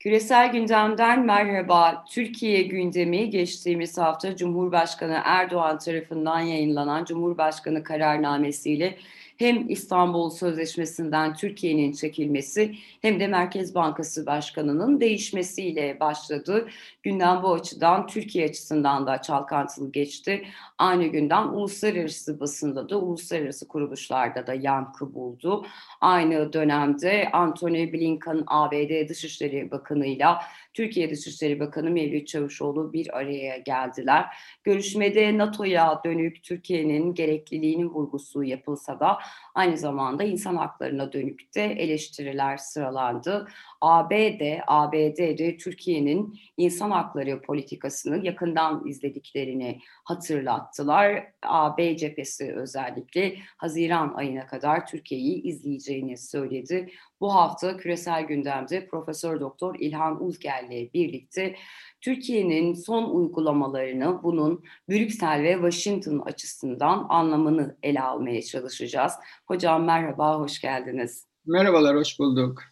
Küresel gündemden merhaba. Türkiye gündemi geçtiğimiz hafta Cumhurbaşkanı Erdoğan tarafından yayınlanan Cumhurbaşkanı kararnamesiyle hem İstanbul Sözleşmesi'nden Türkiye'nin çekilmesi hem de Merkez Bankası Başkanı'nın değişmesiyle başladı. Gündem bu açıdan Türkiye açısından da çalkantılı geçti. Aynı gündem uluslararası basında da uluslararası kuruluşlarda da yankı buldu. Aynı dönemde Anthony Blinken ABD Dışişleri Bakanı'yla Türkiye Dışişleri Bakanı Mevlüt Çavuşoğlu bir araya geldiler. Görüşmede NATO'ya dönük Türkiye'nin gerekliliğinin vurgusu yapılsa da aynı zamanda insan haklarına dönük de eleştiriler sıralandı. ABD, ABD'de Türkiye'nin insan hakları politikasını yakından izlediklerini hatırlattılar. AB cephesi özellikle Haziran ayına kadar Türkiye'yi izleyeceğini söyledi. Bu hafta küresel gündemde Profesör Doktor İlhan Uzgel ile birlikte Türkiye'nin son uygulamalarını bunun Brüksel ve Washington açısından anlamını ele almaya çalışacağız. Hocam merhaba, hoş geldiniz. Merhabalar, hoş bulduk.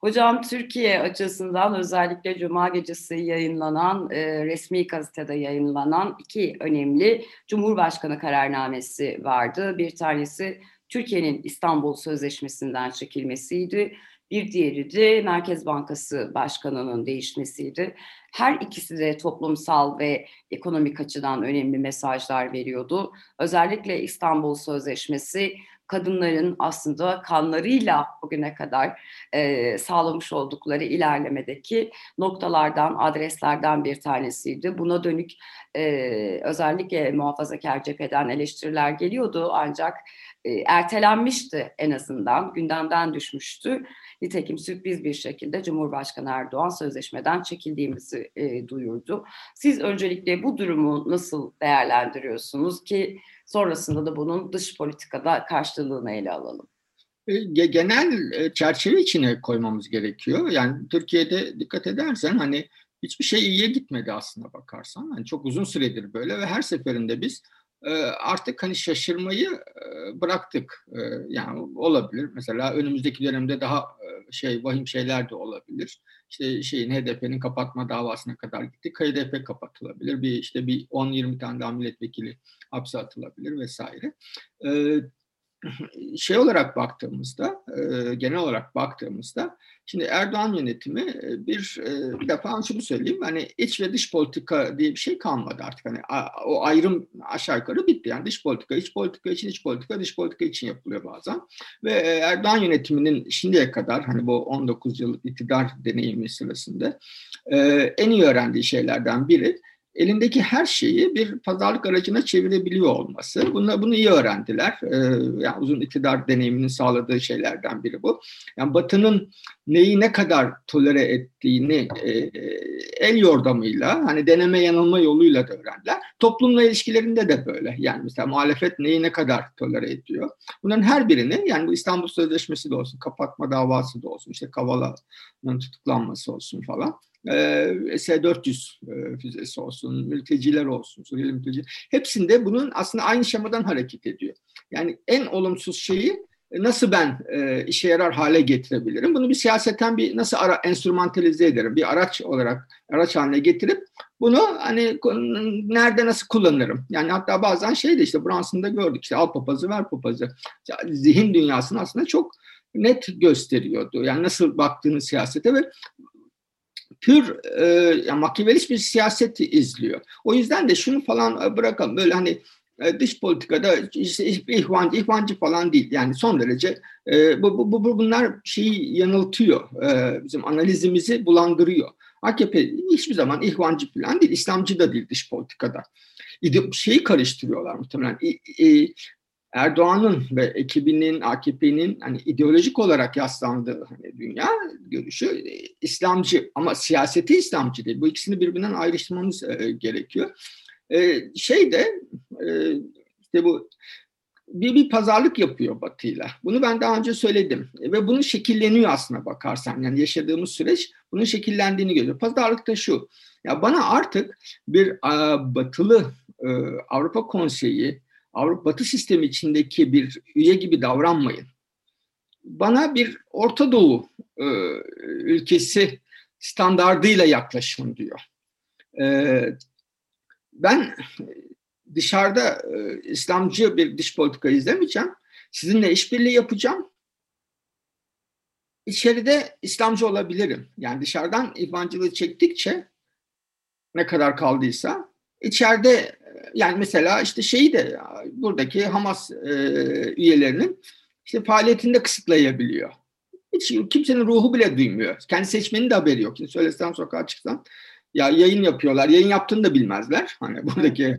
Hocam Türkiye açısından özellikle Cuma gecesi yayınlanan, e, resmi gazetede yayınlanan iki önemli Cumhurbaşkanı kararnamesi vardı. Bir tanesi Türkiye'nin İstanbul Sözleşmesi'nden çekilmesiydi. Bir diğeri de Merkez Bankası Başkanı'nın değişmesiydi. Her ikisi de toplumsal ve ekonomik açıdan önemli mesajlar veriyordu. Özellikle İstanbul Sözleşmesi kadınların aslında kanlarıyla bugüne kadar e, sağlamış oldukları ilerlemedeki noktalardan, adreslerden bir tanesiydi. Buna dönük e, özellikle muhafazakar cepheden eleştiriler geliyordu ancak e, ertelenmişti en azından, gündemden düşmüştü. Nitekim sürpriz bir şekilde Cumhurbaşkanı Erdoğan sözleşmeden çekildiğimizi e, duyurdu. Siz öncelikle bu durumu nasıl değerlendiriyorsunuz ki sonrasında da bunun dış politikada karşılığını ele alalım? E, genel e, çerçeve içine koymamız gerekiyor. Yani Türkiye'de dikkat edersen hani hiçbir şey iyiye gitmedi aslında bakarsan. Yani çok uzun süredir böyle ve her seferinde biz artık hani şaşırmayı e, bıraktık. Ee, yani olabilir. Mesela önümüzdeki dönemde daha e, şey vahim şeyler de olabilir. İşte şeyin HDP'nin kapatma davasına kadar gittik. HDP kapatılabilir. Bir işte bir 10-20 tane daha milletvekili hapse atılabilir vesaire. Şey olarak baktığımızda, e, genel olarak baktığımızda, şimdi Erdoğan yönetimi e, bir, e, bir defa şunu söyleyeyim, hani iç ve dış politika diye bir şey kalmadı artık. Hani o ayrım aşağı yukarı bitti. Yani dış politika, iç politika için iç politika, dış politika için yapılıyor bazen. Ve Erdoğan yönetiminin şimdiye kadar hani bu 19 yıllık iktidar deneyimi sırasında en iyi öğrendiği şeylerden biri elindeki her şeyi bir pazarlık aracına çevirebiliyor olması. Bunu, bunu iyi öğrendiler. Ee, yani uzun iktidar deneyiminin sağladığı şeylerden biri bu. Yani Batı'nın neyi ne kadar tolere ettiğini e, el yordamıyla, hani deneme yanılma yoluyla da öğrendiler. Toplumla ilişkilerinde de böyle. Yani mesela muhalefet neyi ne kadar tolere ediyor. Bunların her birini yani bu İstanbul Sözleşmesi de olsun, kapatma davası da olsun, işte Kavala'nın tutuklanması olsun falan S-400 füzesi olsun, mülteciler olsun, Suriyeli mülteci, hepsinde bunun aslında aynı şemadan hareket ediyor. Yani en olumsuz şeyi nasıl ben e, işe yarar hale getirebilirim? Bunu bir siyaseten bir nasıl ara, enstrümantalize ederim? Bir araç olarak araç haline getirip bunu hani nerede nasıl kullanırım? Yani hatta bazen şey de işte Brunson'da gördük işte al papazı ver papazı. Zihin dünyasını aslında çok net gösteriyordu. Yani nasıl baktığını siyasete ve pür e, yani makyavelist bir siyaseti izliyor. O yüzden de şunu falan e, bırakalım. Böyle hani e, dış politikada işte ihvancı, ihvancı falan değil. Yani son derece e, bu, bu, bu, bunlar şeyi yanıltıyor. E, bizim analizimizi bulandırıyor. AKP hiçbir zaman ihvancı falan değil, İslamcı da değil dış politikada. Şeyi karıştırıyorlar muhtemelen. E, e, Erdoğan'ın ve ekibinin, AKP'nin hani ideolojik olarak yaslandığı hani dünya görüşü e, İslamcı ama siyaseti İslamcı değil. Bu ikisini birbirinden ayrıştırmamız e, gerekiyor. E, şey de e, işte bu bir, bir pazarlık yapıyor Batı'yla. Bunu ben daha önce söyledim. Ve bunu şekilleniyor aslına bakarsan. Yani yaşadığımız süreç bunun şekillendiğini görüyor. Pazarlık da şu. Ya bana artık bir a, batılı e, Avrupa Konseyi, Avrupa Batı sistemi içindeki bir üye gibi davranmayın. Bana bir Orta Doğu e, ülkesi standardıyla yaklaşın diyor. E, ben dışarıda e, İslamcı bir dış politika izlemeyeceğim. Sizinle işbirliği yapacağım. İçeride İslamcı olabilirim. Yani dışarıdan İhvancılığı çektikçe ne kadar kaldıysa içeride yani mesela işte şeyi de buradaki Hamas e, üyelerinin işte faaliyetini de kısıtlayabiliyor. Hiç kimsenin ruhu bile duymuyor. Kendi seçmenin de haberi yok. Şimdi söylesen sokağa çıksan ya yayın yapıyorlar. Yayın yaptığını da bilmezler. Hani buradaki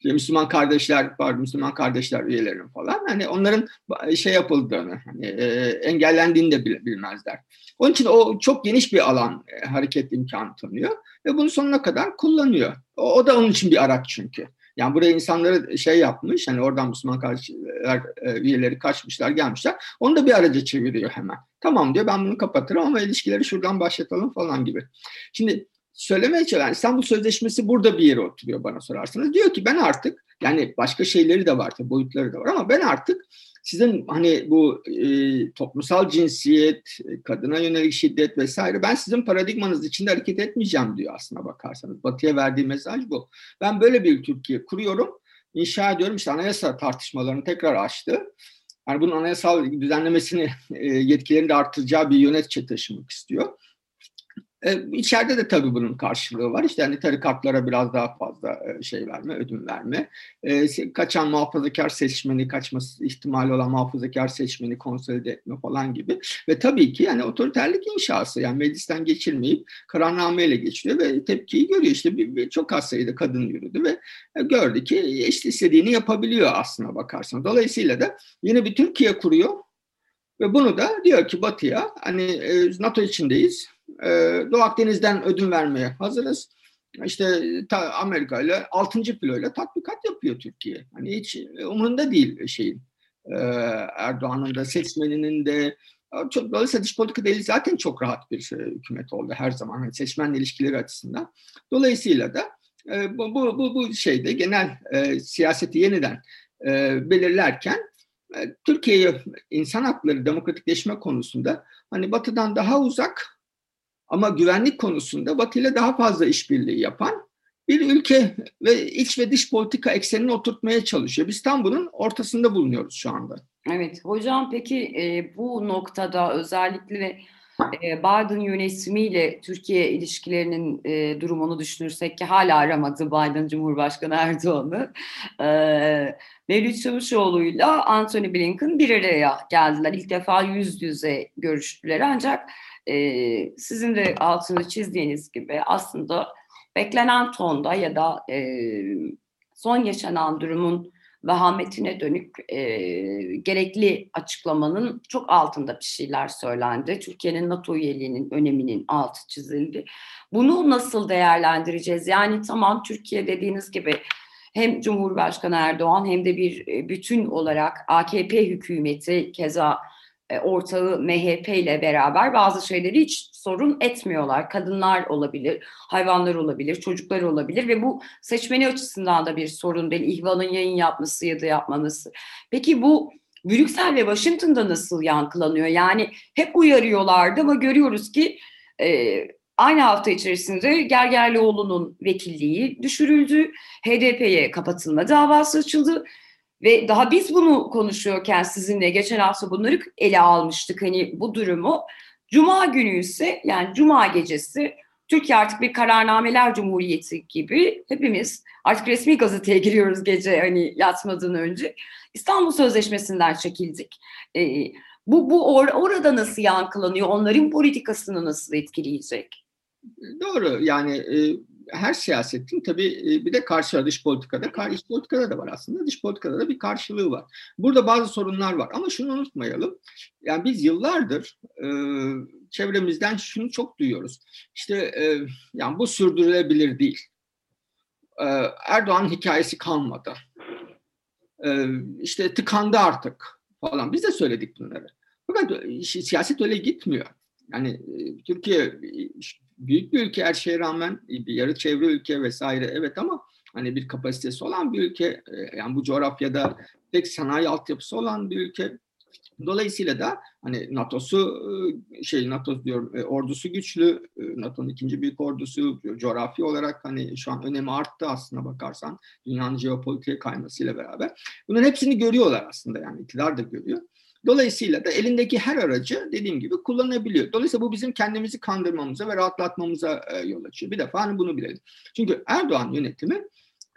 işte Müslüman kardeşler var, Müslüman kardeşler üyelerin falan. Hani onların şey yapıldığını, hani, e, engellendiğini de bilmezler. Onun için o çok geniş bir alan e, hareket imkanı tanıyor ve bunu sonuna kadar kullanıyor. O, o da onun için bir araç çünkü. Yani buraya insanları şey yapmış, hani oradan Müslüman kardeşler e, üyeleri kaçmışlar, gelmişler. Onu da bir araca çeviriyor hemen. Tamam diyor ben bunu kapatırım ama ilişkileri şuradan başlatalım falan gibi. Şimdi söylemeye çalışan İstanbul Sözleşmesi burada bir yere oturuyor bana sorarsanız. Diyor ki ben artık yani başka şeyleri de var tabii boyutları da var ama ben artık sizin hani bu e, toplumsal cinsiyet, kadına yönelik şiddet vesaire ben sizin paradigmanız içinde hareket etmeyeceğim diyor aslına bakarsanız. Batı'ya verdiği mesaj bu. Ben böyle bir Türkiye kuruyorum, inşa ediyorum. İşte anayasa tartışmalarını tekrar açtı. Yani bunun anayasal düzenlemesini e, yetkilerini de artıracağı bir yönetçe taşımak istiyor. E, içeride de tabii bunun karşılığı var. İşte hani tarikatlara biraz daha fazla e, şey verme, ödün verme. E, kaçan muhafazakar seçmeni, kaçması ihtimali olan muhafazakar seçmeni konsolide etme falan gibi. Ve tabii ki yani otoriterlik inşası yani meclisten geçirmeyip kararnameyle geçiriyor ve tepkiyi görüyor. İşte bir, bir, çok az sayıda kadın yürüdü ve e, gördü ki işte istediğini yapabiliyor aslına bakarsan. Dolayısıyla da yeni bir Türkiye kuruyor ve bunu da diyor ki Batı'ya hani NATO içindeyiz ee, Doğu Akdeniz'den ödün vermeye hazırız. İşte ta, Amerika ile 6. filoyla tatbikat yapıyor Türkiye. Hani hiç umurunda değil şeyin. Ee, Erdoğan'ın da seçmeninin de çok dolayısıyla dış politika değil zaten çok rahat bir şey, hükümet oldu her zaman yani seçmenle ilişkileri açısından. Dolayısıyla da e, bu, bu, bu, bu şeyde genel e, siyaseti yeniden e, belirlerken e, Türkiye'yi insan hakları demokratikleşme konusunda hani batıdan daha uzak ama güvenlik konusunda Batı ile daha fazla işbirliği yapan bir ülke ve iç ve dış politika eksenini oturtmaya çalışıyor. Biz tam bunun ortasında bulunuyoruz şu anda. Evet hocam peki e, bu noktada özellikle e, Biden yönetimiyle Türkiye ilişkilerinin e, durumunu düşünürsek ki hala aramadı Biden Cumhurbaşkanı Erdoğan'ı. E, Mevlüt Çavuşoğlu'yla Anthony Blinken bir araya geldiler. İlk defa yüz yüze görüştüler ancak e, sizin de altını çizdiğiniz gibi aslında beklenen tonda ya da e, son yaşanan durumun vehametine dönük e, gerekli açıklamanın çok altında bir şeyler söylendi. Türkiye'nin NATO üyeliğinin öneminin altı çizildi. Bunu nasıl değerlendireceğiz? Yani tamam Türkiye dediğiniz gibi hem Cumhurbaşkanı Erdoğan hem de bir bütün olarak AKP hükümeti keza ortağı MHP ile beraber bazı şeyleri hiç sorun etmiyorlar. Kadınlar olabilir, hayvanlar olabilir, çocuklar olabilir ve bu seçmeni açısından da bir sorun değil. İhvan'ın yayın yapması ya da yapmaması. Peki bu Brüksel ve Washington'da nasıl yankılanıyor? Yani hep uyarıyorlardı ama görüyoruz ki e, aynı hafta içerisinde Gergerlioğlu'nun vekilliği düşürüldü. HDP'ye kapatılma davası açıldı. Ve daha biz bunu konuşuyorken sizinle geçen hafta bunları ele almıştık hani bu durumu. Cuma günü ise yani Cuma gecesi Türkiye artık bir kararnameler cumhuriyeti gibi hepimiz artık resmi gazeteye giriyoruz gece hani yatmadan önce. İstanbul Sözleşmesi'nden çekildik. Ee, bu bu or orada nasıl yankılanıyor? Onların politikasını nasıl etkileyecek? Doğru yani e, her siyasetin tabii e, bir de karşı dış politikada, dış politikada da var aslında. Dış politikada da bir karşılığı var. Burada bazı sorunlar var ama şunu unutmayalım. Yani biz yıllardır e, çevremizden şunu çok duyuyoruz. İşte e, yani bu sürdürülebilir değil. E, Erdoğan hikayesi kalmadı. E, işte tıkandı artık falan. Biz de söyledik bunları. Fakat e, siyaset öyle gitmiyor. Yani e, Türkiye büyük bir ülke her şeye rağmen bir yarı çevre ülke vesaire evet ama hani bir kapasitesi olan bir ülke yani bu coğrafyada tek sanayi altyapısı olan bir ülke Dolayısıyla da hani NATO'su şey NATO diyor ordusu güçlü. NATO'nun ikinci büyük ordusu coğrafi olarak hani şu an önemi arttı aslında bakarsan dünyanın jeopolitiğe kaymasıyla beraber. Bunların hepsini görüyorlar aslında yani iktidar da görüyor. Dolayısıyla da elindeki her aracı dediğim gibi kullanabiliyor. Dolayısıyla bu bizim kendimizi kandırmamıza ve rahatlatmamıza yol açıyor. Bir defa hani bunu bilelim. Çünkü Erdoğan yönetimi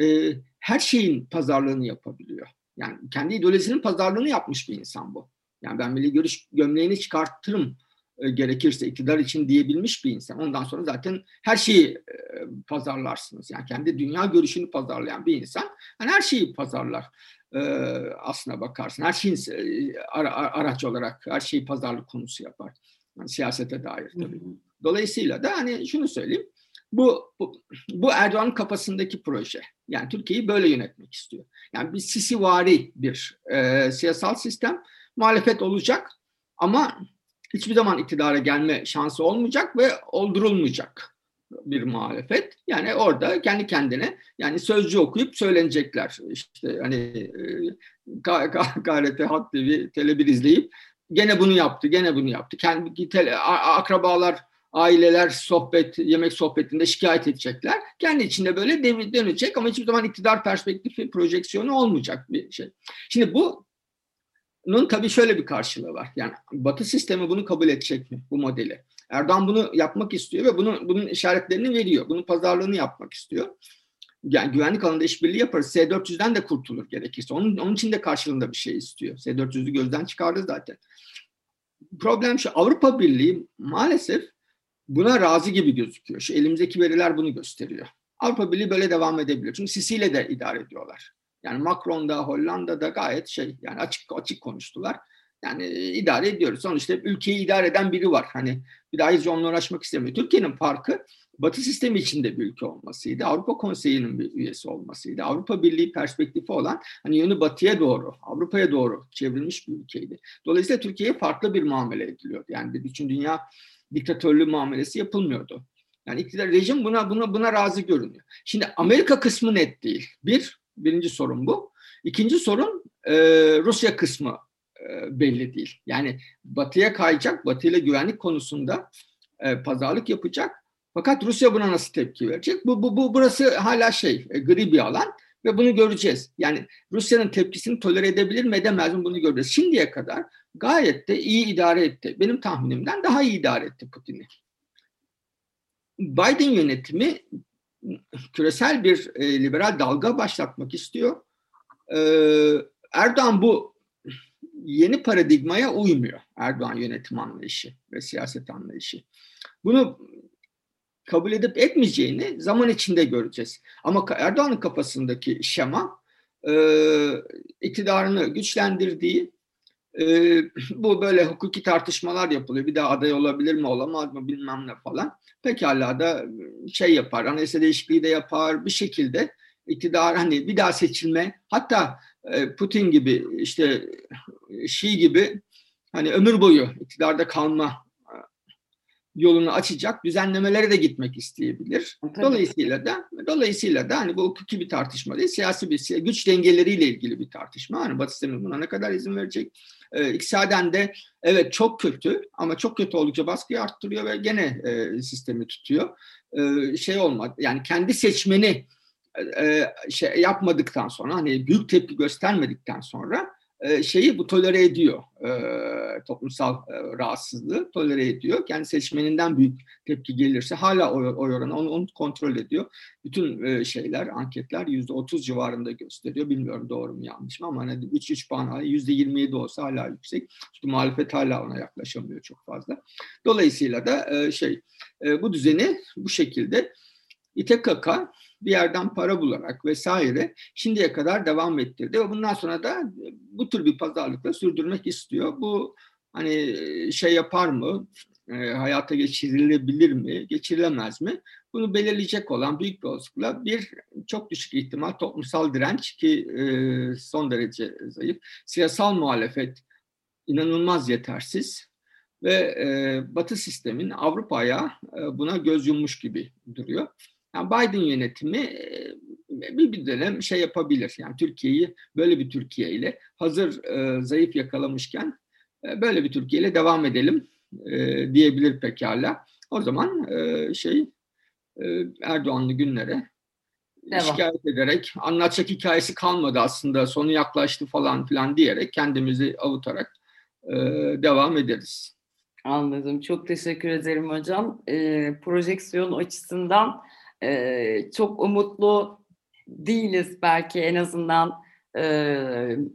e, her şeyin pazarlığını yapabiliyor. Yani kendi ideolojisinin pazarlığını yapmış bir insan bu. Yani ben milli görüş gömleğini çıkartırım e, gerekirse iktidar için diyebilmiş bir insan. Ondan sonra zaten her şeyi e, pazarlarsınız. Yani kendi dünya görüşünü pazarlayan bir insan yani her şeyi pazarlar. E, aslına bakarsın. Her şeyin ara, araç olarak her şeyi pazarlık konusu yapar. Yani siyasete dair tabii. Dolayısıyla da hani şunu söyleyeyim. Bu, bu, bu Erdoğan'ın kafasındaki proje. Yani Türkiye'yi böyle yönetmek istiyor. Yani bir sisivari bir e, siyasal sistem muhalefet olacak ama hiçbir zaman iktidara gelme şansı olmayacak ve oldurulmayacak bir muhalefet. Yani orada kendi kendine yani sözcü okuyup söylenecekler. İşte hani e, KRT Halk TV Tele1 izleyip gene bunu yaptı, gene bunu yaptı. Kendi tele, akrabalar, aileler sohbet, yemek sohbetinde şikayet edecekler. Kendi içinde böyle dönecek ama hiçbir zaman iktidar perspektifi, projeksiyonu olmayacak bir şey. Şimdi bu bunun tabii şöyle bir karşılığı var. Yani Batı sistemi bunu kabul edecek mi bu modeli? Erdoğan bunu yapmak istiyor ve bunu, bunun işaretlerini veriyor. Bunun pazarlığını yapmak istiyor. Yani güvenlik alanında işbirliği yaparız. S-400'den de kurtulur gerekirse. Onun, onun için de karşılığında bir şey istiyor. S-400'ü gözden çıkardı zaten. Problem şu Avrupa Birliği maalesef buna razı gibi gözüküyor. Şu elimizdeki veriler bunu gösteriyor. Avrupa Birliği böyle devam edebiliyor. Çünkü Sisi ile de idare ediyorlar. Yani Macron'da, Hollanda'da gayet şey yani açık açık konuştular. Yani idare ediyoruz. Sonuçta ülkeyi idare eden biri var. Hani bir daha hiç onunla uğraşmak istemiyor. Türkiye'nin farkı Batı sistemi içinde bir ülke olmasıydı. Avrupa Konseyi'nin bir üyesi olmasıydı. Avrupa Birliği perspektifi olan hani yönü batıya doğru, Avrupa'ya doğru çevrilmiş bir ülkeydi. Dolayısıyla Türkiye'ye farklı bir muamele ediliyordu. Yani bütün dünya diktatörlüğü muamelesi yapılmıyordu. Yani iktidar rejim buna buna buna razı görünüyor. Şimdi Amerika kısmı net değil. Bir, Birinci sorun bu. İkinci sorun e, Rusya kısmı e, belli değil. Yani batıya kayacak, batıyla güvenlik konusunda e, pazarlık yapacak. Fakat Rusya buna nasıl tepki verecek? Bu, bu, bu burası hala şey, e, gri bir alan ve bunu göreceğiz. Yani Rusya'nın tepkisini tolere edebilir mi edemez mi bunu göreceğiz. Şimdiye kadar gayet de iyi idare etti. Benim tahminimden daha iyi idare etti Putin'i. Biden yönetimi küresel bir e, liberal dalga başlatmak istiyor. E, Erdoğan bu yeni paradigmaya uymuyor. Erdoğan yönetim anlayışı ve siyaset anlayışı. Bunu kabul edip etmeyeceğini zaman içinde göreceğiz. Ama Erdoğan'ın kafasındaki şema e, iktidarını güçlendirdiği e, bu böyle hukuki tartışmalar yapılıyor. Bir daha aday olabilir mi olamaz mı bilmem ne falan. Pekala da şey yapar, anayasa değişikliği de yapar bir şekilde iktidar hani bir daha seçilme hatta e, Putin gibi işte Şii gibi hani ömür boyu iktidarda kalma yolunu açacak düzenlemelere de gitmek isteyebilir. Tabii. Dolayısıyla da dolayısıyla da hani bu hukuki bir tartışma değil, siyasi bir güç dengeleriyle ilgili bir tartışma. Hani Batı sistemi buna ne kadar izin verecek? Ee, iktisaden de evet çok kötü ama çok kötü oldukça baskıyı arttırıyor ve gene e, sistemi tutuyor. E, şey olmadı yani kendi seçmeni şey yapmadıktan sonra hani büyük tepki göstermedikten sonra şeyi bu tolere ediyor. Toplumsal rahatsızlığı tolere ediyor. Kendi seçmeninden büyük tepki gelirse hala oy, oy oranı onu, kontrol ediyor. Bütün şeyler, anketler yüzde otuz civarında gösteriyor. Bilmiyorum doğru mu yanlış mı ama hani 3-3 puan yüzde yirmi yedi olsa hala yüksek. Çünkü muhalefet hala ona yaklaşamıyor çok fazla. Dolayısıyla da şey bu düzeni bu şekilde İTKK bir yerden para bularak vesaire şimdiye kadar devam ettirdi ve bundan sonra da bu tür bir pazarlıkla sürdürmek istiyor. Bu hani şey yapar mı? E, hayata geçirilebilir mi? Geçirilemez mi? Bunu belirleyecek olan büyük bir olasılıkla bir çok düşük ihtimal toplumsal direnç ki e, son derece zayıf. Siyasal muhalefet inanılmaz yetersiz ve e, Batı sistemin Avrupa'ya e, buna göz yummuş gibi duruyor. Yani Biden yönetimi bir, dönem şey yapabilir. Yani Türkiye'yi böyle bir Türkiye ile hazır e, zayıf yakalamışken e, böyle bir Türkiye ile devam edelim e, diyebilir pekala. O zaman e, şey e, Erdoğanlı günlere Devam. şikayet ederek anlatacak hikayesi kalmadı aslında sonu yaklaştı falan filan diyerek kendimizi avutarak e, devam ederiz. Anladım. Çok teşekkür ederim hocam. E, projeksiyon açısından e, çok umutlu değiliz belki en azından e,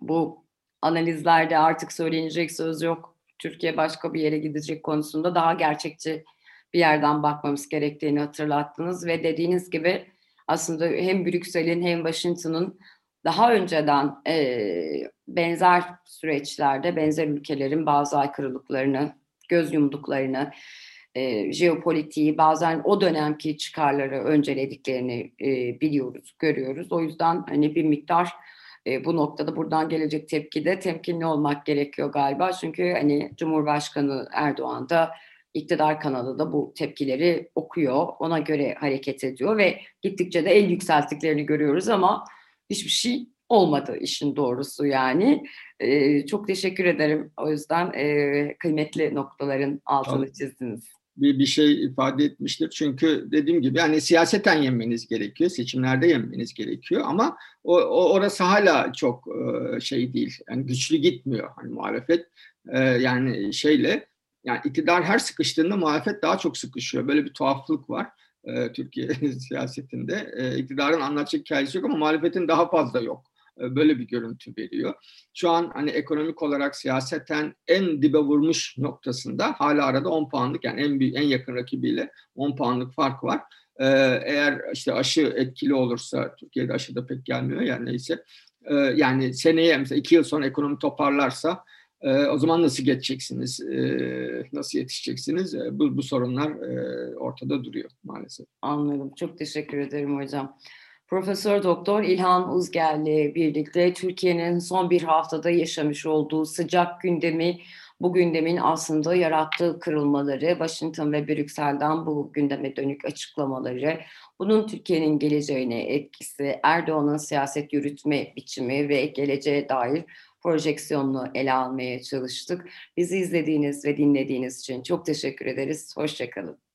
bu analizlerde artık söylenecek söz yok. Türkiye başka bir yere gidecek konusunda daha gerçekçi bir yerden bakmamız gerektiğini hatırlattınız ve dediğiniz gibi aslında hem Brüksel'in hem Washington'ın daha önceden e, benzer süreçlerde benzer ülkelerin bazı aykırılıklarını, göz yumduklarını, e, jeopolitiği bazen o dönemki çıkarları öncelediklerini e, biliyoruz, görüyoruz. O yüzden hani bir miktar e, bu noktada buradan gelecek tepkide temkinli olmak gerekiyor galiba. Çünkü hani Cumhurbaşkanı Erdoğan da iktidar kanalı da bu tepkileri okuyor, ona göre hareket ediyor ve gittikçe de el yükselttiklerini görüyoruz ama hiçbir şey olmadı işin doğrusu yani. Ee, çok teşekkür ederim. O yüzden e, kıymetli noktaların altını çizdiniz. Bir, bir şey ifade etmiştir. Çünkü dediğim gibi yani siyaseten yenmeniz gerekiyor. Seçimlerde yenmeniz gerekiyor ama o, o orası hala çok e, şey değil. Yani güçlü gitmiyor hani muhalefet. E, yani şeyle yani iktidar her sıkıştığında muhalefet daha çok sıkışıyor. Böyle bir tuhaflık var e, Türkiye siyasetinde. E, iktidarın anlatacak hikayesi yok ama muhalefetin daha fazla yok. E, böyle bir görüntü veriyor. Şu an hani ekonomik olarak siyaseten en dibe vurmuş noktasında hala arada 10 puanlık yani en büyük, en yakın rakibiyle 10 puanlık fark var. Ee, eğer işte aşı etkili olursa Türkiye'de aşı da pek gelmiyor yani neyse e, yani seneye mesela iki yıl sonra ekonomi toparlarsa e, o zaman nasıl geçeceksiniz? E, nasıl yetişeceksiniz? E, bu, bu sorunlar e, ortada duruyor maalesef. Anladım. Çok teşekkür ederim hocam. Profesör Doktor İlhan Uzgel birlikte Türkiye'nin son bir haftada yaşamış olduğu sıcak gündemi, bu gündemin aslında yarattığı kırılmaları, Washington ve Brüksel'den bu gündeme dönük açıklamaları, bunun Türkiye'nin geleceğine etkisi, Erdoğan'ın siyaset yürütme biçimi ve geleceğe dair projeksiyonunu ele almaya çalıştık. Bizi izlediğiniz ve dinlediğiniz için çok teşekkür ederiz. Hoşçakalın.